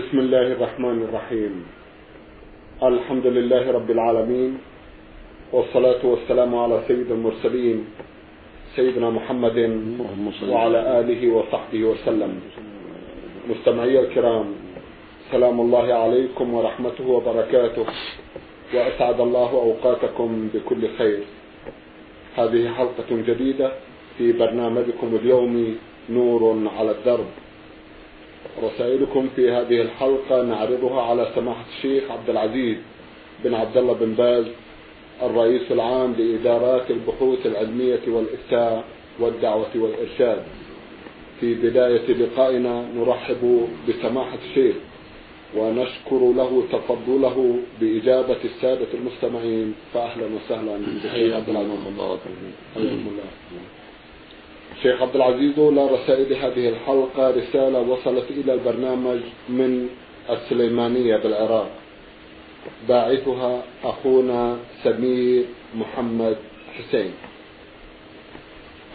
بسم الله الرحمن الرحيم. الحمد لله رب العالمين والصلاة والسلام على سيد المرسلين سيدنا محمد وعلى آله وصحبه وسلم. مستمعي الكرام سلام الله عليكم ورحمته وبركاته وأسعد الله أوقاتكم بكل خير. هذه حلقة جديدة في برنامجكم اليومي نور على الدرب. رسائلكم في هذه الحلقة نعرضها على سماحة الشيخ عبد العزيز بن عبد الله بن باز الرئيس العام لإدارات البحوث العلمية والإفتاء والدعوة والإرشاد. في بداية لقائنا نرحب بسماحة الشيخ ونشكر له تفضله بإجابة السادة المستمعين فأهلا وسهلا. بالشيخ عبد العزيز حياكم الله. شيخ عبد العزيز رسائل هذه الحلقة رسالة وصلت إلى البرنامج من السليمانية بالعراق. باعثها أخونا سمير محمد حسين.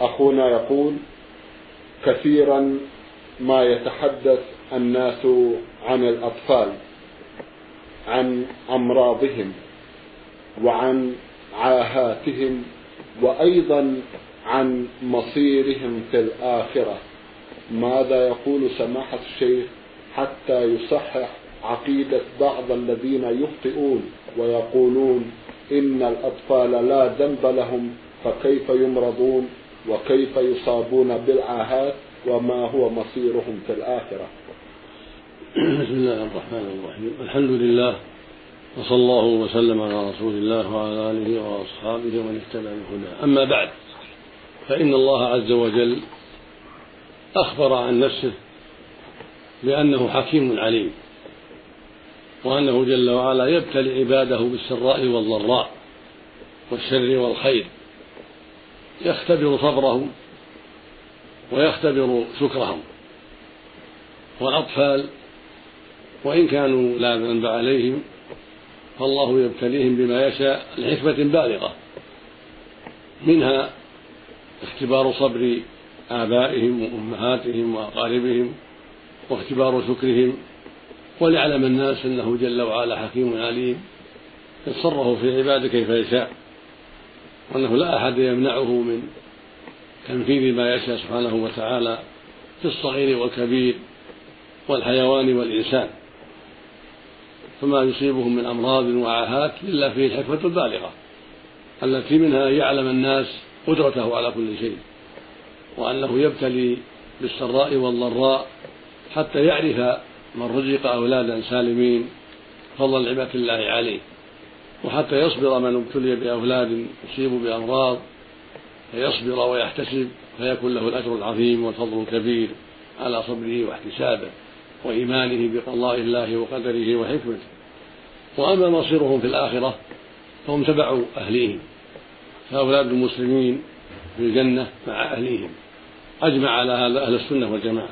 أخونا يقول كثيرا ما يتحدث الناس عن الأطفال عن أمراضهم وعن عاهاتهم وأيضا عن مصيرهم في الآخرة. ماذا يقول سماحة الشيخ حتى يصحح عقيدة بعض الذين يخطئون ويقولون إن الأطفال لا ذنب لهم فكيف يمرضون وكيف يصابون بالعاهات وما هو مصيرهم في الآخرة؟ بسم الله الرحمن الرحيم. الحمد لله وصلى الله وسلم على رسول الله وعلى آله وأصحابه ومن اهتدى بهداه. أما بعد فإن الله عز وجل أخبر عن نفسه بأنه حكيم عليم وأنه جل وعلا يبتلي عباده بالسراء والضراء والشر والخير يختبر صبرهم ويختبر شكرهم والأطفال وإن كانوا لا ذنب عليهم فالله يبتليهم بما يشاء لحكمة بالغة منها اختبار صبر آبائهم وأمهاتهم وأقاربهم واختبار شكرهم وليعلم الناس أنه جل وعلا حكيم عليم يتصرف في عباده كيف يشاء وأنه لا أحد يمنعه من تنفيذ ما يشاء سبحانه وتعالى في الصغير والكبير والحيوان والإنسان. فما يصيبهم من أمراض وعاهات إلا فيه الحكمة البالغة التي منها يعلم الناس قدرته على كل شيء وأنه يبتلي بالسراء والضراء حتى يعرف من رزق أولادا سالمين فضل نعمة الله عليه. وحتى يصبر من ابتلي بأولاد يصيب بأمراض فيصبر ويحتسب فيكون له الأجر العظيم والفضل الكبير على صبره واحتسابه وإيمانه بقضاء الله وقدره وحكمته. وأما مصيرهم في الآخرة فهم تبع أهليهم. فأولاد المسلمين في الجنة مع أهليهم أجمع على هذا أهل السنة والجماعة.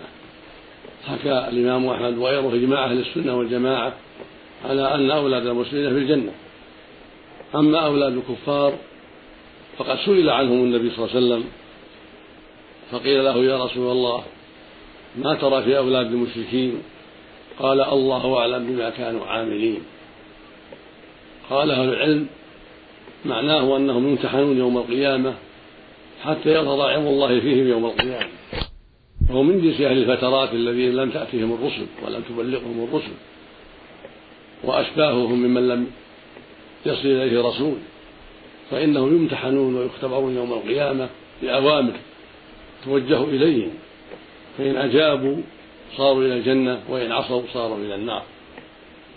حكى الإمام أحمد وغيره إجماع أهل السنة والجماعة على أن أولاد المسلمين في الجنة. أما أولاد الكفار فقد سئل عنهم النبي صلى الله عليه وسلم فقيل له يا رسول الله ما ترى في أولاد المشركين؟ قال الله أعلم بما كانوا عاملين. قال أهل العلم معناه أنهم يمتحنون يوم القيامة حتى يظهر علم الله فيهم يوم القيامة. وهو من جنس أهل الفترات الذين لم تأتهم الرسل ولم تبلغهم الرسل. وأشباههم ممن لم يصل إليه رسول. فإنهم يمتحنون ويختبرون يوم القيامة بأوامر توجه إليهم. فإن أجابوا صاروا إلى الجنة وإن عصوا صاروا إلى النار.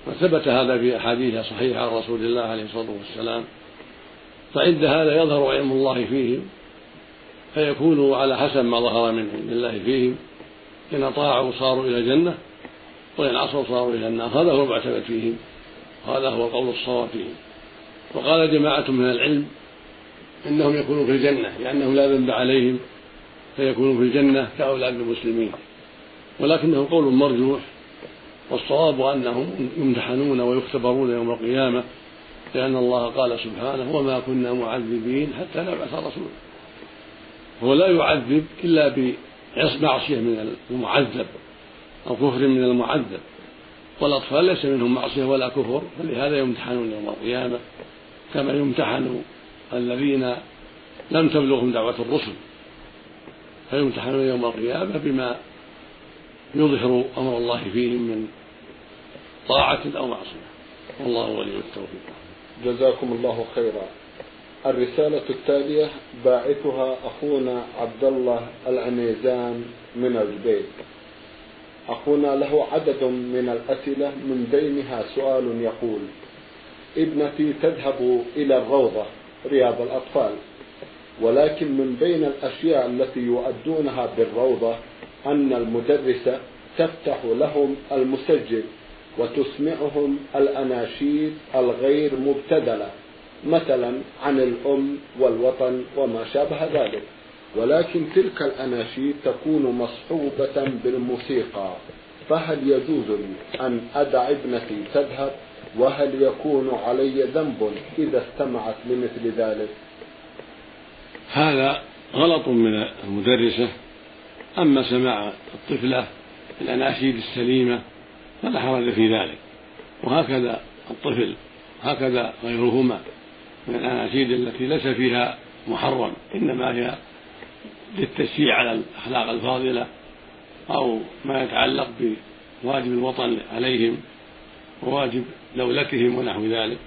وثبت هذا في أحاديث صحيحة عن رسول الله عليه الصلاة والسلام. فعند هذا يظهر علم الله فيهم فيكونوا على حسب ما ظهر من علم الله فيهم إن أطاعوا صاروا إلى الجنة وإن عصوا صاروا إلى النار. هذا هو المعتمد فيهم وهذا هو القول الصواب فيهم. وقال جماعة من العلم إنهم يكونوا في الجنة لأنهم لا ذنب عليهم فيكونوا في الجنة كأولاد المسلمين. ولكنه قول مرجوح والصواب أنهم يمتحنون ويختبرون يوم القيامة. لأن الله قال سبحانه وما كنا معذبين حتى نبعث رسولا هو لا يعذب إلا بمعصية من المعذب أو كفر من المعذب. والأطفال ليس منهم معصية ولا كفر فلهذا يمتحنون يوم القيامة كما يمتحن الذين لم تبلغهم دعوة الرسل. فيمتحنون يوم القيامة بما يظهر أمر الله فيهم من طاعة أو معصية. والله ولي التوفيق. جزاكم الله خيرا. الرسالة التالية باعثها أخونا عبد الله العنيزان من الجبيل أخونا له عدد من الأسئلة من بينها سؤال يقول ابنتي تذهب إلى الروضة رياض الأطفال ولكن من بين الأشياء التي يؤدونها بالروضة أن المدرسة تفتح لهم المسجل وتسمعهم الأناشيد الغير مبتذلة مثلا عن الأم والوطن وما شابه ذلك. ولكن تلك الأناشيد تكون مصحوبة بالموسيقى. فهل يجوز لي أن أدع ابنتي تذهب؟ وهل يكون علي ذنب إذا استمعت لمثل ذلك؟ هذا غلط من المدرسة. أما سماع الطفلة الأناشيد السليمة فلا حرج في ذلك. وهكذا الطفل هكذا غيرهما من الأناشيد التي ليس فيها محرم إنما هي للتشجيع على الأخلاق الفاضلة أو ما يتعلق بواجب الوطن عليهم وواجب دولتهم ونحو ذلك.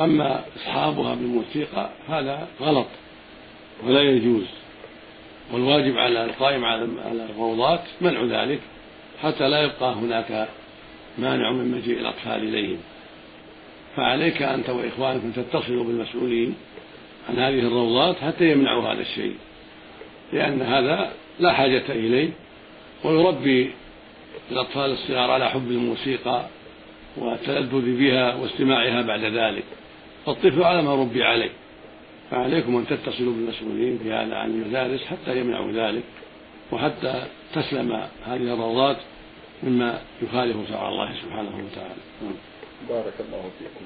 أما إصحابها بالموسيقى هذا غلط ولا يجوز. والواجب على القائم على الروضات منع ذلك حتى لا يبقى هناك مانع من مجيء الأطفال إليهم. فعليك أنت وإخوانك أن تتصلوا بالمسؤولين عن هذه الروضات حتى يمنعوا هذا الشيء لأن هذا لا حاجة إليه ويربي الأطفال الصغار على حب الموسيقى والتلذذ بها واستماعها بعد ذلك. فالطفل على ما ربي عليه. فعليكم أن تتصلوا بالمسؤولين في هذا عن المدارس حتى يمنعوا ذلك وحتى تسلم هذه الروضات مما يخالف شرع الله سبحانه وتعالى. بارك الله فيكم.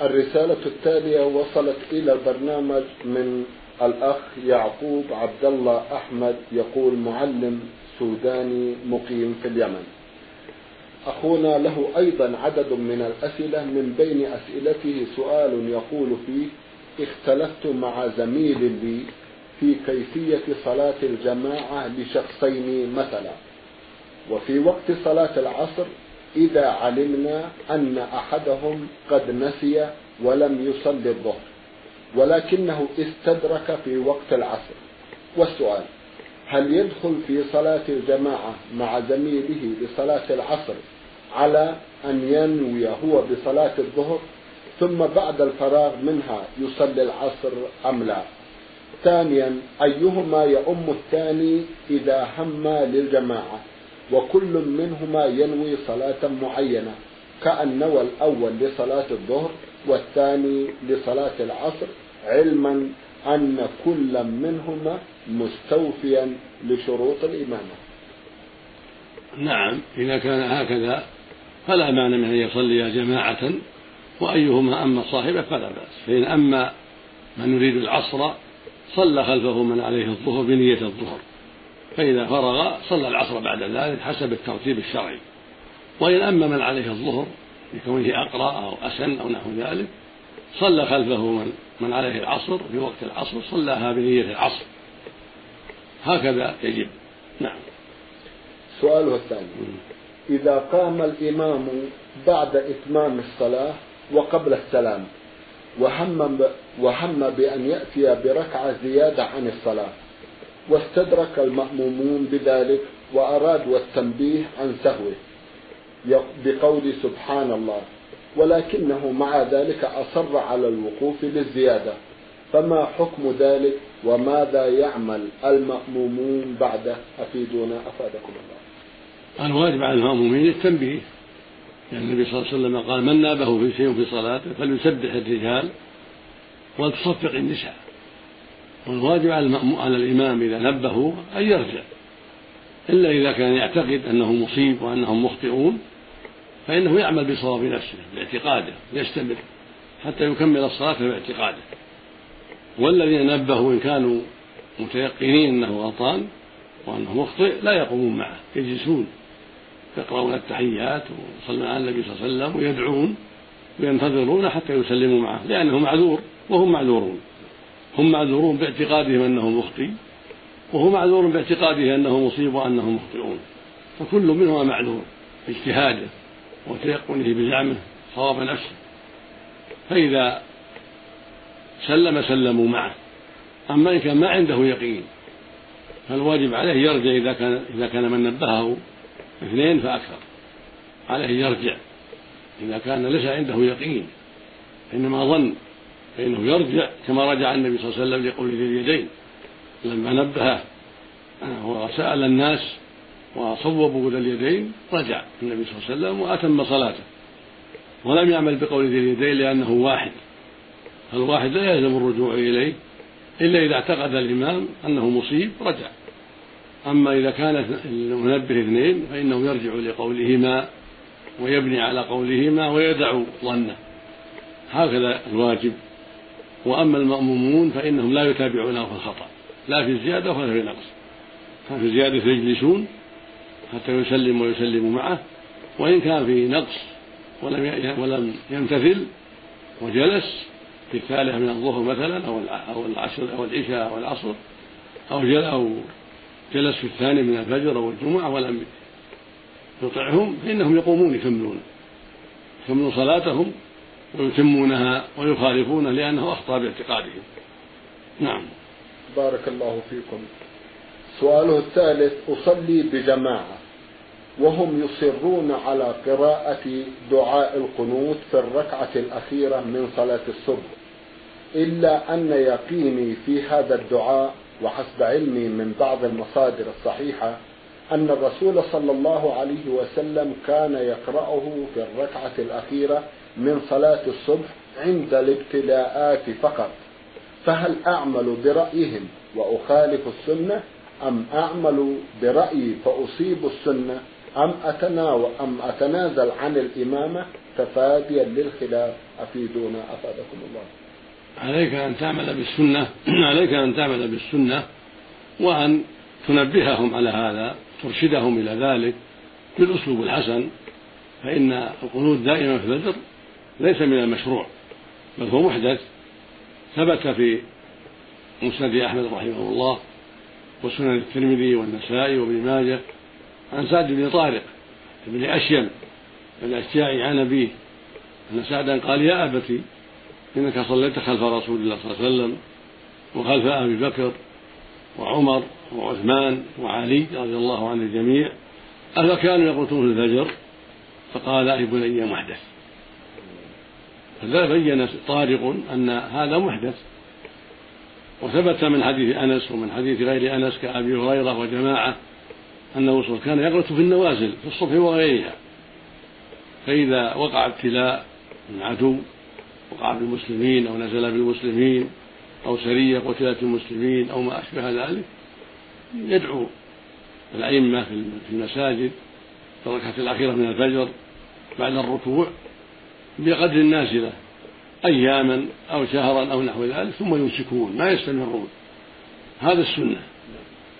الرسالة التالية وصلت إلى البرنامج من الأخ يعقوب عبد الله أحمد يقول معلم سوداني مقيم في اليمن. أخونا له أيضا عدد من الأسئلة من بين أسئلته سؤال يقول فيه اختلفت مع زميل لي في كيفية صلاة الجماعة لشخصين مثلا. وفي وقت صلاة العصر إذا علمنا أن أحدهم قد نسي ولم يصلي الظهر ولكنه استدرك في وقت العصر. والسؤال هل يدخل في صلاة الجماعة مع زميله لصلاة العصر على أن ينوي هو بصلاة الظهر ثم بعد الفراغ منها يصلي العصر أم لا؟ ثانيا أيهما يؤم الثاني إذا هم للجماعة؟ وكل منهما ينوي صلاة معينة كأن نوى الأول لصلاة الظهر والثاني لصلاة العصر علما أن كل منهما مستوفيا لشروط الإمامة. نعم إذا كان هكذا فلا مانع من أن يصلي جماعة وأيهما أما صاحبه فلا بأس. فإن أما من يريد العصر صلى خلفه من عليه الظهر بنية الظهر. فإذا فرغ صلى العصر بعد ذلك حسب الترتيب الشرعي. وإن أما من عليه الظهر لكونه أقرأ أو أسن أو نحو ذلك صلى خلفه من, من عليه العصر في وقت العصر صلاها بنية العصر. هكذا يجب. نعم. سؤاله الثاني. إذا قام الإمام بعد إتمام الصلاة وقبل السلام وهم وهم بأن يأتي بركعة زيادة عن الصلاة واستدرك المأمومون بذلك وأرادوا التنبيه عن سهوه بقول سبحان الله ولكنه مع ذلك أصر على الوقوف للزيادة. فما حكم ذلك وماذا يعمل المأمومون بعده أفيدونا أفادكم الله. الواجب على المأمومين التنبيه. يعني النبي صلى الله عليه وسلم قال من نابه في شيء في صلاته فليسبح الرجال ولتصفق النساء. والواجب على, على الإمام إذا نبه أن يرجع. إلا إذا كان يعتقد أنه مصيب وأنهم مخطئون فإنه يعمل بصواب نفسه باعتقاده يستمر حتى يكمل الصلاة باعتقاده. والذين نبهوا إن كانوا متيقنين أنه غلطان وأنه مخطئ لا يقومون معه يجلسون يقرؤون التحيات ويصلون على النبي صلى الله عليه وسلم ويدعون وينتظرون حتى يسلموا معه لأنه معذور وهم معذورون. هم معذورون باعتقادهم أنه مخطي وهو معذور باعتقاده أنه مصيب وأنهم مخطئون. فكل منهما معذور باجتهاده وتيقنه بزعمه صواب نفسه. فإذا سلم سلموا معه. أما إن كان ما عنده يقين فالواجب عليه يرجع إذا كان إذا كان من نبهه اثنين فأكثر. عليه يرجع. إذا كان ليس عنده يقين إنما ظن فإنه يرجع كما رجع النبي صلى الله عليه وسلم لقول ذي اليدين. لما نبه وسأل الناس وصوبوا ذا اليدين رجع النبي صلى الله عليه وسلم وأتم صلاته. ولم يعمل بقول ذي اليدين لأنه واحد. فالواحد لا يلزم الرجوع إليه إلا إذا اعتقد الإمام أنه مصيب رجع. أما إذا كان المنبه اثنين فإنه يرجع لقولهما ويبني على قولهما ويدع ظنه. هكذا الواجب. وأما المأمومون فإنهم لا يتابعونه في الخطأ. لا في الزيادة ولا في النقص. كان في الزيادة يجلسون حتى يسلم ويسلم معه وإن كان في نقص ولم ولم يمتثل وجلس في الثالثة من الظهر مثلا أو أو العشر أو العشاء أو العصر أو أو جلس في الثاني من الفجر أو الجمعة ولم يطعهم فإنهم يقومون يكملون يكملون صلاتهم ويتمونها ويخالفونه لأنه أخطأ باعتقادهم نعم. بارك الله فيكم. سؤاله الثالث أصلي بجماعة وهم يصرون على قراءة دعاء القنوت في الركعة الأخيرة من صلاة الصبح إلا أن يقيني في هذا الدعاء وحسب علمي من بعض المصادر الصحيحة أن الرسول صلى الله عليه وسلم كان يقرأه في الركعة الأخيرة من صلاة الصبح عند الابتلاءات فقط. فهل أعمل برأيهم وأخالف السنة؟ أم أعمل برأيي فأصيب السنة؟ أم أتناول أم أتنازل عن الإمامة تفاديا للخلاف؟ أفيدونا أفادكم الله. عليك أن تعمل بالسنة عليك أن تعمل بالسنة وأن تنبههم على هذا ترشدهم إلى ذلك بالأسلوب الحسن فإن القنوت دائما في الفجر ليس من المشروع بل هو محدث ثبت في مسند أحمد رحمه الله وسنن الترمذي والنسائي وابن ماجه عن سعد بن طارق بن أشيم الأشجاعي عن أبيه أن سعدا قال يا أبتي إنك صليت خلف رسول الله صلى الله عليه وسلم وخلف أبي بكر وعمر وعثمان وعلي رضي الله عن الجميع أفكانوا يقنطون في الفجر؟ فقال يا بني محدث. فلا بين طارق أن هذا محدث وثبت من حديث أنس ومن حديث غير أنس كأبي هريرة وجماعة أن الرسول كان يقنط في النوازل في الصبح وغيرها. فإذا وقع ابتلاء من عدو وقع بالمسلمين أو نزل بالمسلمين أو سرية قتلت المسلمين أو ما أشبه ذلك يدعو الأئمة في المساجد في الركعة الأخيرة من الفجر بعد الركوع بقدر النازلة أياما أو شهرا أو نحو ذلك ثم يمسكون ما يستمرون. هذا السنة.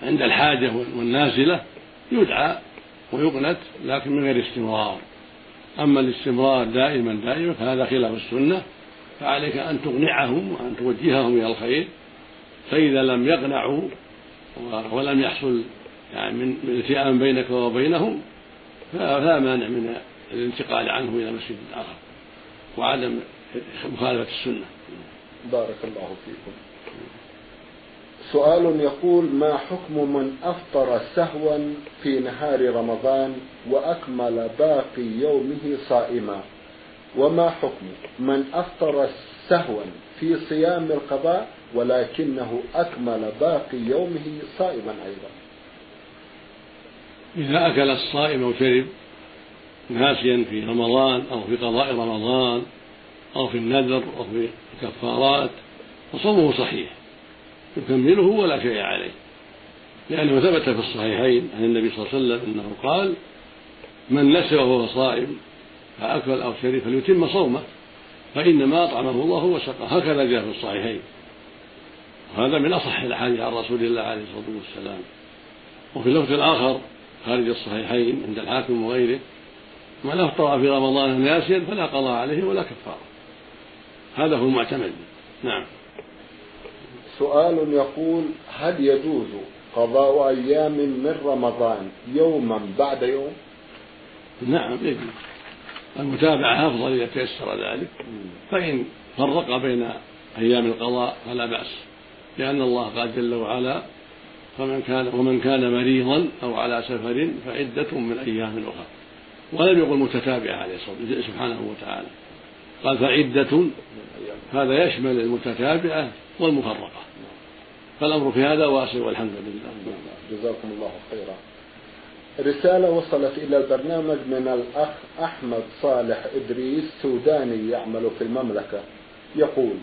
عند الحاجة والنازلة يدعى ويقنت لكن من غير استمرار. أما الاستمرار دائما دائما فهذا خلاف السنة. فعليك أن تقنعهم وأن توجههم إلى الخير. فإذا لم يقنعوا ولم يحصل يعني من التئام بينك وبينهم فلا مانع من الانتقال عنه إلى مسجد آخر. وعدم مخالفة السنة. بارك الله فيكم. سؤال يقول ما حكم من أفطر سهوا في نهار رمضان وأكمل باقي يومه صائما؟ وما حكم من أفطر سهوا في صيام القضاء ولكنه أكمل باقي يومه صائما أيضا؟ إذا أكل الصائم أو شرب ناسيا في رمضان أو في قضاء رمضان أو في النذر أو في الكفارات فصومه صحيح يكمله ولا شيء عليه لأنه ثبت في الصحيحين عن النبي صلى الله عليه وسلم أنه قال من نسي وهو صائم فأكل أو شرب فليتم صومه فإنما أطعمه الله وسقاه هكذا جاء في الصحيحين. وهذا من أصح الأحاديث عن رسول الله عليه الصلاة والسلام. وفي اللفظ الآخر خارج الصحيحين عند الحاكم وغيره من أفطر في رمضان ناسيا فلا قضاء عليه ولا كفارة. هذا هو المعتمد. نعم. سؤال يقول هل يجوز قضاء أيام من رمضان يوما بعد يوم؟ نعم يجوز المتابعة أفضل إذا تيسر ذلك. فإن فرق بين أيام القضاء فلا بأس لأن الله قال جل وعلا فمن كان ومن كان مريضا أو على سفر فعدة من أيام أخرى. ولم يقل متتابعة عليه الصلاة سبحانه وتعالى قال فعدة هذا يشمل المتتابعة والمفرقة. فالأمر في هذا واسع والحمد لله. جزاكم الله خيرا. رسالة وصلت إلى البرنامج من الأخ أحمد صالح إدريس سوداني يعمل في المملكة. يقول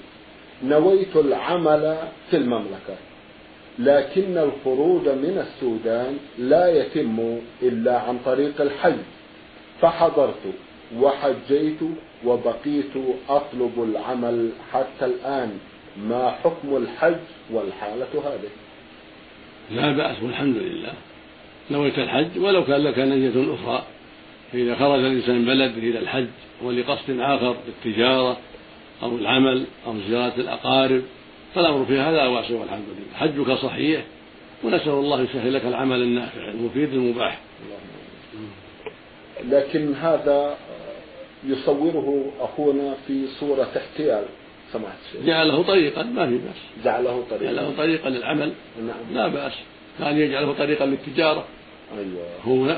نويت العمل في المملكة لكن الخروج من السودان لا يتم إلا عن طريق الحج فحضرت وحجيت وبقيت أطلب العمل حتى الآن. ما حكم الحج والحالة هذه؟ لا بأس والحمد لله. نويت الحج ولو كان لك نية أخرى. فإذا خرج الإنسان بلد إلى الحج ولقصد آخر التجارة أو العمل أو زيارة الأقارب فالأمر في هذا واسع والحمد لله. حجك صحيح ونسأل الله يسهل لك العمل النافع المفيد المباح. لكن هذا يصوره أخونا في صورة احتيال سماحة الشيخ جعله طريقا ما في بأس. جعله طريقا. جعله طريقا للعمل نعم. لا بأس. كان يجعله طريقا للتجارة. أيوة. هو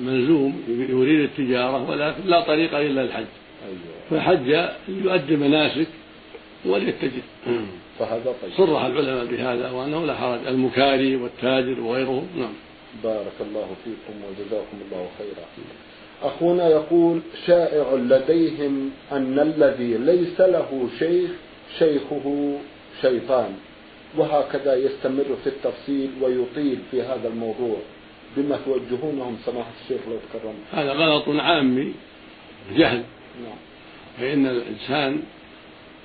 ملزوم يريد التجارة ولكن لا طريق إلا الحج. أيوة. فحج يؤدي مناسك وليتجه. فهذا طيب. صرح العلماء بهذا وأنه لا حرج. المكاري والتاجر وغيره نعم. بارك الله فيكم وجزاكم الله خيرا. أخونا يقول شائع لديهم أن الذي ليس له شيخ شيخه شيطان وهكذا يستمر في التفصيل ويطيل في هذا الموضوع. بما توجهونهم سماحة الشيخ لو تكرم. هذا غلط عامي جهل. نعم. فإن الإنسان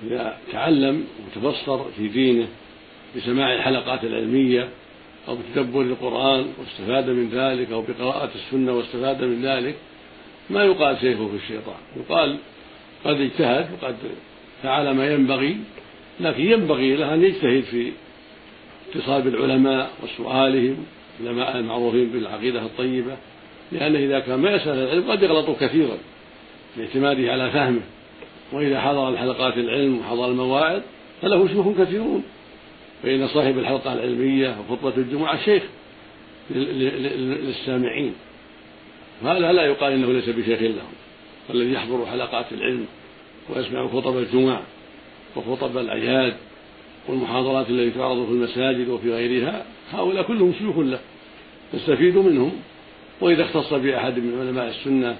إذا تعلم وتبصر في دينه بسماع الحلقات العلمية أو بتدبر القرآن واستفاد من ذلك أو بقراءة السنة واستفاد من ذلك ما يقال سيفه في الشيطان. يقال قد اجتهد وقد فعل ما ينبغي لكن ينبغي له أن يجتهد في اتصال بالعلماء وسؤالهم العلماء المعروفين بالعقيدة الطيبة لأنه إذا كان ما يسأل العلم قد يغلط كثيرا باعتماده على فهمه. وإذا حضر الحلقات العلم وحضر المواعظ فله شيوخ كثيرون. فإن صاحب الحلقة العلمية وخطبة الجمعة شيخ للسامعين. هذا لا يقال إنه ليس بشيخ لهم والذي يحضر حلقات العلم ويسمع خطب الجمع وخطب الاعياد والمحاضرات التي تعرض في المساجد وفي غيرها هؤلاء كلهم شيوخ له. يستفيد منهم. وإذا اختص بأحد من علماء السنة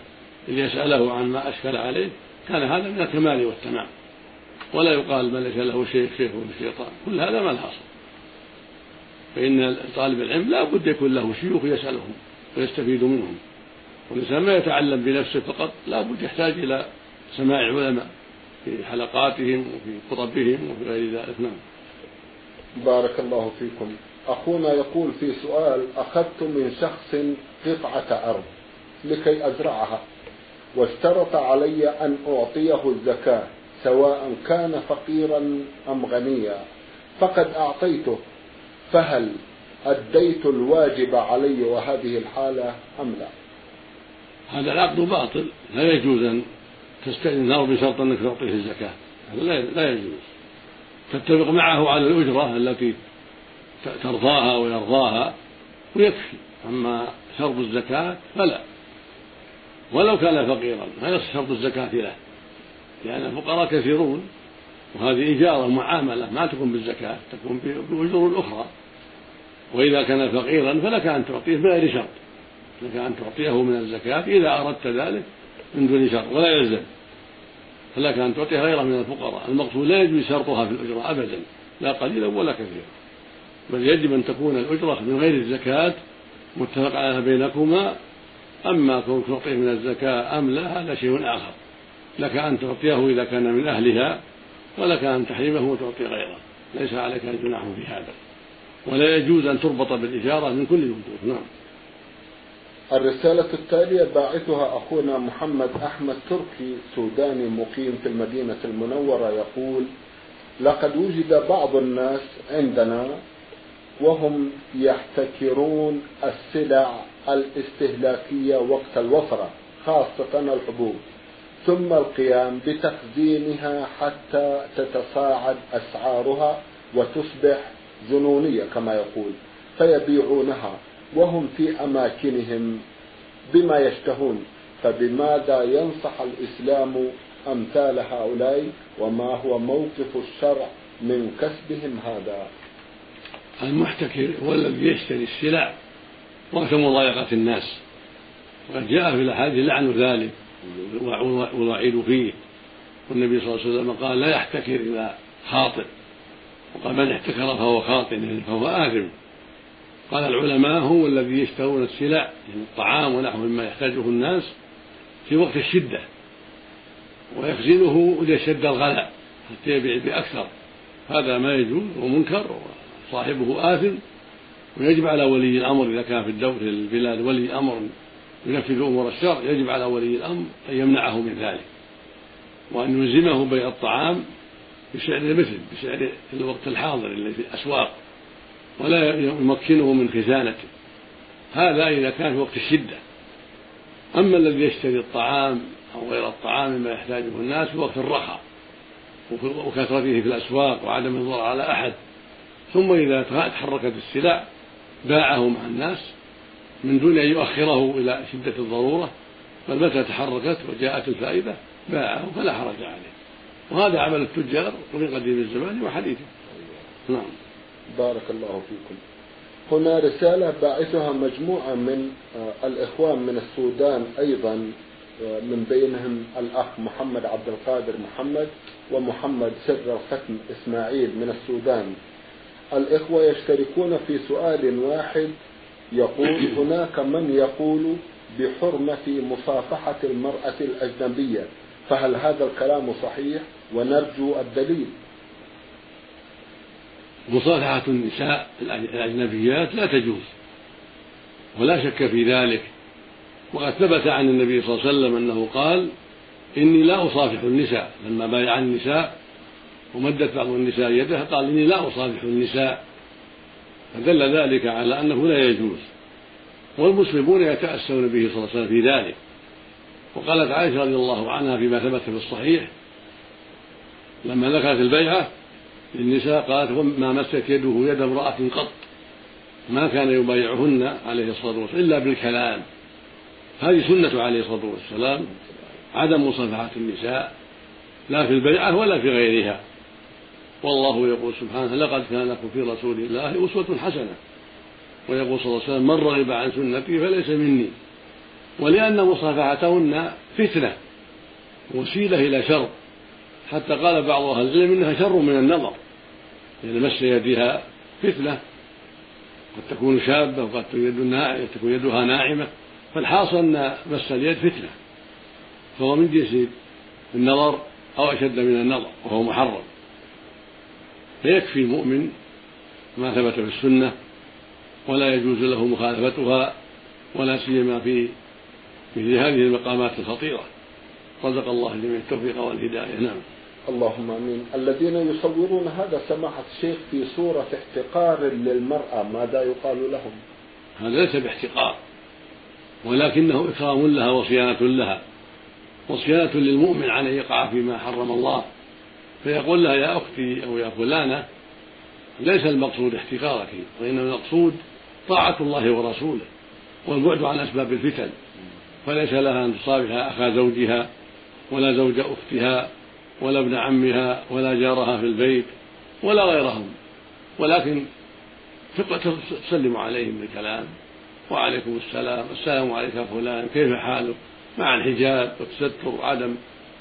ليساله عن ما أشكل عليه كان هذا من الكمال والتمام. ولا يقال من ليس له شيخ شيخ الشيطان. كل هذا ما الحصر فإن طالب العلم لا بد يكون له شيوخ يسألهم ويستفيد منهم. والإنسان ما يتعلم بنفسه فقط لا بد يحتاج إلى سماع العلماء في حلقاتهم وفي خطبهم وفي غير ذلك. نعم. بارك الله فيكم. أخونا يقول في سؤال أخذت من شخص قطعة أرض لكي أزرعها واشترط علي أن أعطيه الزكاة. سواء كان فقيرا أم غنيا فقد أعطيته فهل أديت الواجب علي وهذه الحالة أم لا؟ هذا العقد باطل لا يجوز أن تستأذن له بشرط أنك تعطيه الزكاة هذا لا يجوز. تتفق معه على الأجرة التي ترضاها ويرضاها ويكفي أما شرط الزكاة فلا. ولو كان فقيرا لا يصح شرط الزكاة له. لأن الفقراء كثيرون وهذه إجارة معاملة ما تكون بالزكاة تكون بأجور أخرى. وإذا كان فقيرا فلك أن تعطيه بغير شرط. لك أن تعطيه من الزكاة إذا أردت ذلك من دون شرط ولا يلزم. فلك أن تعطيه غيره من الفقراء. المقصود لا يجوز شرطها في الأجرة أبدا لا قليلا ولا كثيرا. بل يجب أن تكون الأجرة من غير الزكاة متفق عليها بينكما. أما كونك تعطيه من الزكاة أم لا هذا شيء آخر. لك أن تعطيه إذا كان من أهلها ولك أن تحرمه وتعطي غيره. ليس عليك جناح في هذا. ولا يجوز أن تربط بالإجارة من كل الوجوه نعم. الرسالة التالية باعثها أخونا محمد أحمد تركي سوداني مقيم في المدينة المنورة يقول لقد وجد بعض الناس عندنا وهم يحتكرون السلع الاستهلاكية وقت الوفرة خاصة الحبوب. ثم القيام بتخزينها حتى تتصاعد أسعارها وتصبح جنونية كما يقول فيبيعونها وهم في أماكنهم بما يشتهون. فبماذا ينصح الإسلام أمثال هؤلاء وما هو موقف الشرع من كسبهم هذا؟ المحتكر هو الذي يشتري السلع وقت مضايقة الناس. وقد جاء في الأحاديث لعن ذلك. والوعيد فيه. والنبي صلى الله عليه وسلم قال لا يحتكر إلى خاطئ. وقال من احتكر فهو خاطئ فهو آثم. قال العلماء هو الذي يشترون السلع يعني الطعام ونحو مما يحتاجه الناس في وقت الشدة. ويخزنه ليشد الغلاء حتى يبيع بأكثر. هذا ما يجوز ومنكر وصاحبه آثم. ويجب على ولي الأمر إذا كان في الدولة البلاد ولي أمر ينفذ أمور الشر يجب على ولي الأمر أن يمنعه من ذلك وأن يلزمه بيع الطعام بسعر المثل بسعر الوقت الحاضر الذي في الأسواق ولا يمكنه من خزانته. هذا إذا كان في وقت الشدة. أما الذي يشتري الطعام أو غير الطعام مما يحتاجه الناس في وقت الرخاء وكثرته في الأسواق وعدم الضرر على أحد. ثم إذا تحركت السلع باعه مع الناس من دون أن يؤخره إلى شدة الضرورة بل متى تحركت وجاءت الفائدة باعه فلا حرج عليه. وهذا عمل التجار وفي قديم الزمان وحديثه نعم. بارك الله فيكم. هنا رسالة باعثها مجموعة من آه، الإخوان من السودان أيضا آه، من بينهم الأخ محمد عبد القادر محمد ومحمد سر الختم إسماعيل من السودان. الإخوة يشتركون في سؤال واحد يقول هناك من يقول بحرمة مصافحة المرأة الأجنبية فهل هذا الكلام صحيح؟ ونرجو الدليل. مصافحة النساء الأجنبيات لا تجوز ولا شك في ذلك. وقد ثبت عن النبي صلى الله عليه وسلم أنه قال إني لا أصافح النساء. لما بايع النساء ومدت بعض النساء يده قال إني لا أصافح النساء. فدل ذلك على أنه لا يجوز والمسلمون يتأسون به صلى الله عليه وسلم في ذلك. وقالت عائشة رضي الله عنها فيما ثبت في الصحيح لما ذكرت البيعة للنساء قالت ما مست يده يد امرأة قط ما كان يبايعهن عليه الصلاة والسلام إلا بالكلام. هذه سنة عليه الصلاة والسلام عدم مصافحة النساء لا في البيعة ولا في غيرها. والله يقول سبحانه لقد كان لكم في رسول الله أسوة حسنة. ويقول صلى الله عليه وسلم من رغب عن سنتي فليس مني. ولأن مصافحتهن فتنة وسيلة إلى شر. حتى قال بعض أهل العلم إنها شر من النظر. لأن مس يدها فتنة قد تكون شابة وقد تكون يدها ناعمة. فالحاصل أن مس اليد فتنة فهو من جنس النظر أو أشد من النظر وهو محرم. فيكفي المؤمن ما ثبت في السنة ولا يجوز له مخالفتها ولا سيما في مثل هذه المقامات الخطيرة. رزق الله الجميع التوفيق والهداية. نعم. اللهم آمين. الذين يصورون هذا سماحة الشيخ في صورة احتقار للمرأة ماذا يقال لهم؟ هذا ليس باحتقار ولكنه إكرام لها وصيانة لها وصيانة للمؤمن عن أن يقع فيما حرم الله. فيقول لها يا أختي أو يا فلانة ليس المقصود احتقارك وإنما المقصود طاعة الله ورسوله والبعد عن أسباب الفتن. فليس لها أن تصافح أخا زوجها ولا زوج أختها ولا ابن عمها ولا جارها في البيت ولا غيرهم. ولكن تسلم عليهم بالكلام وعليكم السلام السلام عليك يا فلان كيف حالك؟ مع الحجاب والتستر وعدم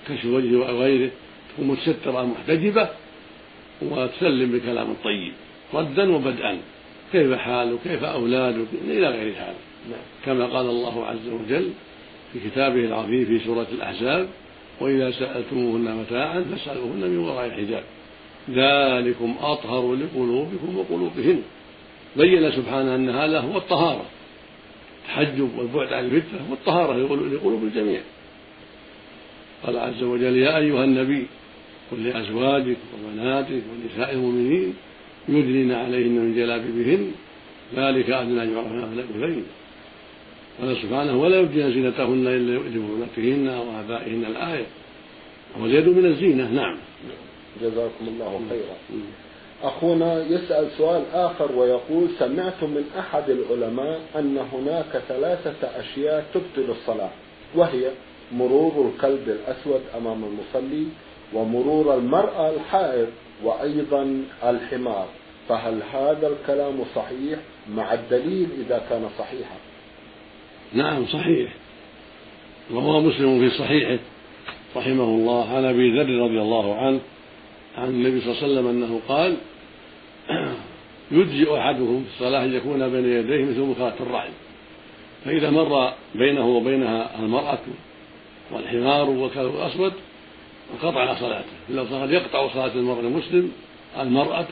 كشف وجهه وغيره. تكون متسترة محتجبة وتسلم بكلام طيب ردا وبدءا. كيف حالك كيف أولادك إلى غير هذا. نعم. كما قال الله عز وجل في كتابه العظيم في سورة الأحزاب وإذا سألتموهن متاعا فاسألوهن من وراء الحجاب. ذلكم أطهر لقلوبكم وقلوبهن. بين سبحانه أن هذا هو الطهارة. التحجب والبعد عن الفتنة والطهارة لقلوب الجميع. قال عز وجل يا أيها النبي قل لأزواجك وبناتك ونساء المؤمنين يدنين عليهن من جلابيبهن ذلك أدنى أن يعرفن فلا يؤذين قال سبحانه ولا يبدين زينتهن إلا لبعولتهن وآبائهن الآية. واليد من الزينة نعم. جزاكم الله خيرا. أخونا يسأل سؤال آخر ويقول سمعت من أحد العلماء أن هناك ثلاثة أشياء تبطل الصلاة وهي مرور الكلب الأسود أمام المصلي ومرور المرأة الحائض وأيضا الحمار. فهل هذا الكلام صحيح مع الدليل إذا كان صحيحا؟ نعم صحيح. وهو مسلم في صحيحه رحمه الله. عن أبي ذر رضي الله عنه عن النبي صلى الله عليه وسلم أنه قال يجزئ أحدهم في الصلاة أن يكون بين يديه مثل مخاة الرعي فإذا مر بينه وبينها المرأة والحمار والكلب الأسود انقطع صلاته. إلا قد يقطع صلاة المرء المسلم المرأة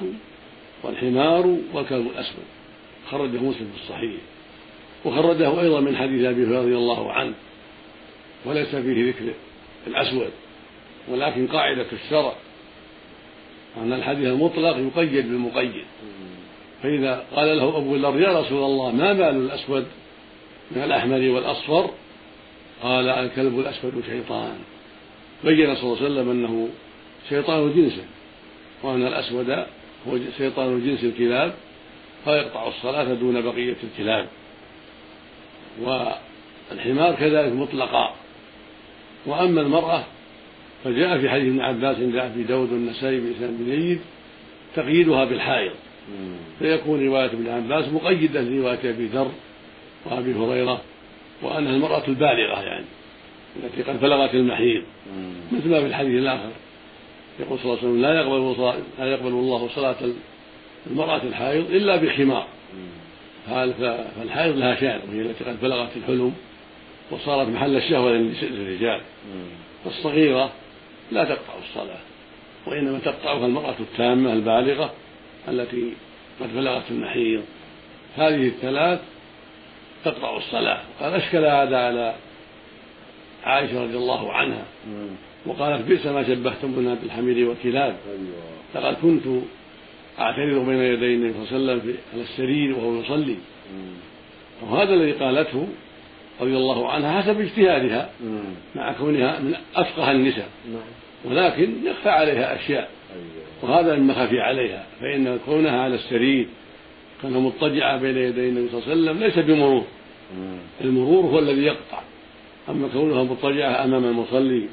والحمار والكلب الأسود. خرجه مسلم في الصحيح. وخرجه أيضا من حديث أبي هريرة رضي الله عنه. وليس فيه ذكر الأسود. ولكن قاعدة الشرع أن الحديث المطلق يقيد بالمقيد. فإذا قال له أبو ذر يا رسول الله ما بال الأسود من الأحمر والأصفر؟ قال الكلب الأسود شيطان. بين صلى الله عليه وسلم أنه شيطان جنسه وأن الأسود هو شيطان جنس الكلاب فيقطع الصلاة دون بقية الكلاب. والحمار كذلك مطلقا. وأما المرأة فجاء في حديث ابن عباس عند أبي داود والنسائي بإسناد جيد تقييدها بالحائض. فيكون رواية ابن عباس مقيدة لرواية أبي ذر وأبي هريرة وأنها المرأة البالغة يعني. التي قد بلغت المحيض. مثل ما في الحديث الآخر. يقول صلى الله عليه وسلم لا يقبل لا يقبل الله صلاة المرأة الحائض إلا بخمار. فالحائض لها شأن وهي التي قد بلغت الحلم وصارت محل الشهوة للرجال والصغيرة لا تقطع الصلاة وإنما تقطعها المرأة التامة البالغة التي قد بلغت المحيض. هذه الثلاث تقطع الصلاة. قال أشكل هذا على عائشة رضي الله عنها. وقالت بئس ما شبهتمونا بالحمير والكلاب. أيوة. لقد كنت أعترض بين يدي النبي صلى الله عليه وسلم على السرير وهو يصلي. وهذا الذي قالته رضي الله عنها حسب اجتهادها مع كونها من أفقه النساء. نعم. ولكن يخفى عليها أشياء. أيوة. وهذا مما خفي عليها. فإن كونها على السرير كان مضطجعة بين يدي النبي صلى الله عليه وسلم ليس بمرور. المرور هو الذي يقطع. أما كونها مضطجعة أمام المصلي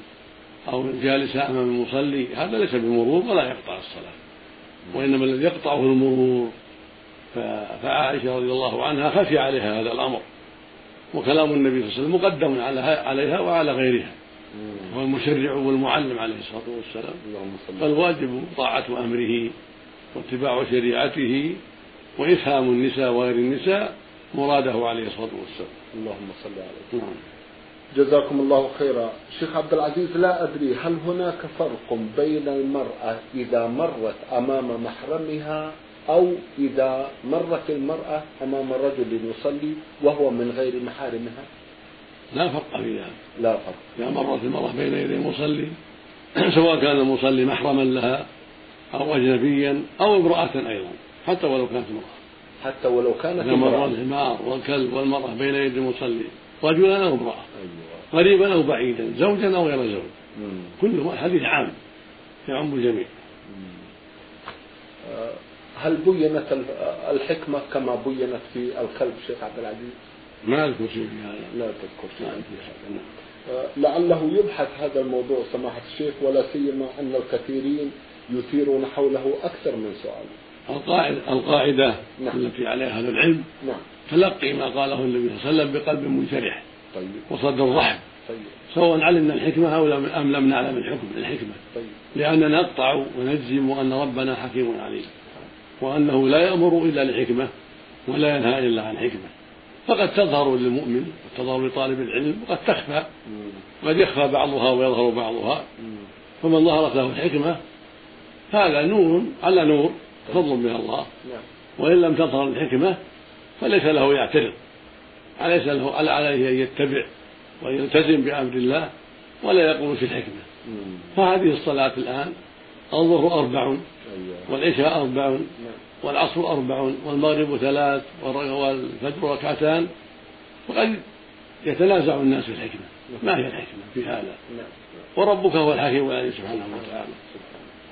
أو جالسة أمام المصلي؟ هذا ليس بمرور ولا يقطع الصلاة. وإنما الذي يقطعه المرور. فعائشة رضي الله عنها خفي عليها هذا الأمر. وكلام النبي صلى الله عليه وسلم مقدم عليها وعلى غيرها. هو المشرع والمعلم عليه الصلاة والسلام. فالواجب طاعة أمره واتباع شريعته وإفهام النساء وغير النساء مراده عليه الصلاة والسلام. اللهم صل عليه نعم. جزاكم الله خيرا. شيخ عبد العزيز لا أدري هل هناك فرق بين المرأة إذا مرت أمام محرمها أو إذا مرت المرأة أمام رجل يصلي وهو من غير محارمها؟ لا فرق في ذلك. لا فرق. إذا مرت المرأة بين يدي المصلي سواء كان المصلي محرما لها أو أجنبيا أو امرأة أيضا حتى ولو كانت امرأة. حتى ولو كانت إذا مر الحمار والكلب والمرأة بين يدي المصلي رجلا أو امرأة. أيوة. قريبا أو بعيدا زوجا أو غير زوج. كل حديث عام يعم الجميع هل بينت الحكمة كما بينت في الكلب شيخ عبد العزيز؟ ما أذكر شيء في هذا. لا تذكر شيء. في هذا آه، لعله يبحث هذا الموضوع سماحة الشيخ ولا سيما أن الكثيرين يثيرون حوله أكثر من سؤال. القاعدة, القاعدة نعم. التي عليها أهل العلم نعم. تلقي ما قاله النبي صلى الله عليه وسلم بقلب منشرح طيب. وصدر رحب طيب. سواء علمنا الحكمة أو أم لم نعلم الحكم الحكمة طيب. لأننا نقطع ونجزم أن ربنا حكيم عليم وأنه لا يأمر إلا لحكمة ولا ينهى إلا عن حكمة فقد تظهر للمؤمن وتظهر لطالب العلم وقد تخفى قد يخفى بعضها ويظهر بعضها فمن ظهرت له الحكمة هذا نور على نور فضل من الله. وإن لم تظهر الحكمة فليس له يعترض. أليس له عليه أن يتبع ويلتزم بأمر الله ولا يقوم في الحكمة. فهذه الصلاة الآن الظهر أربع أيوة. والعشاء أربع نعم. والعصر أربع والمغرب ثلاث والفجر ركعتان. وقد يتنازع الناس في الحكمة. ما هي الحكمة في هذا؟ نعم. وربك هو الحكيم العليم سبحانه وتعالى.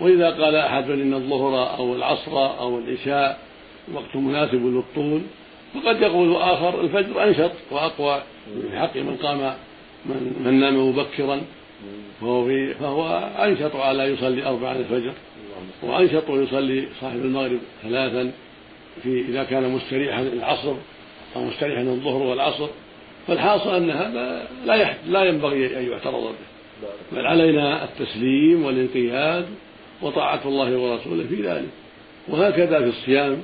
وإذا قال أحد إن الظهر أو العصر أو العشاء وقت مناسب للطول وقد يقول آخر الفجر أنشط وأقوى. في حق من قام من, من نام مبكرا فهو, في فهو أنشط على يصلي أربعة الفجر. وأنشط يصلي صاحب المغرب ثلاثا في إذا كان مستريحا العصر أو مستريحا الظهر والعصر. فالحاصل أن هذا لا لا ينبغي أن يعترض به. بل علينا التسليم والانقياد وطاعة الله ورسوله في ذلك. وهكذا في الصيام.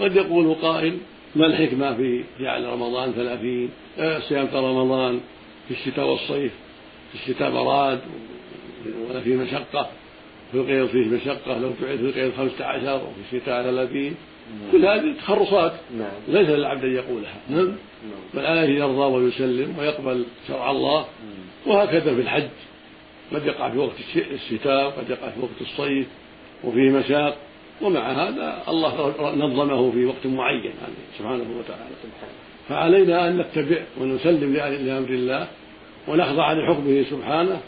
قد يقول قائل ما الحكمة في جعل رمضان ثلاثين؟ آه، صيام رمضان في الشتاء والصيف في الشتاء براد ولا فيه مشقة في القيض فيه مشقة لو تعيد في القيض خمسة عشر وفي الشتاء ثلاثين. كل هذه تخرصات. نعم. ليس للعبد أن يقولها. نعم, نعم. بل عليه يرضى ويسلم ويقبل شرع الله. وهكذا في الحج. قد يقع في وقت الشتاء وقد يقع في وقت الصيف وفيه مشاق. ومع هذا الله نظمه في وقت معين يعني سبحانه وتعالى. فعلينا أن نتبع ونسلم لأمر الله ونخضع لحكمه سبحانه.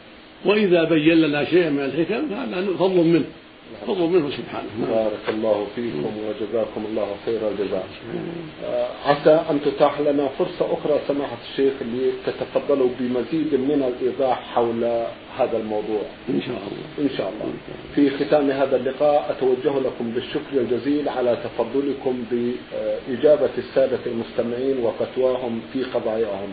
وإذا بين لنا شيئا من الحكم فهذا فضل منه. فضل منه سبحانه. بارك الله فيكم وجزاكم الله خير الجزاء. آه، عسى أن تتاح لنا فرصة أخرى سماحة الشيخ لتتفضلوا بمزيد من الإيضاح حول هذا الموضوع. إن شاء الله. إن شاء الله. في ختام هذا اللقاء أتوجه لكم بالشكر الجزيل على تفضلكم بإجابة السادة المستمعين وفتواهم في قضاياهم.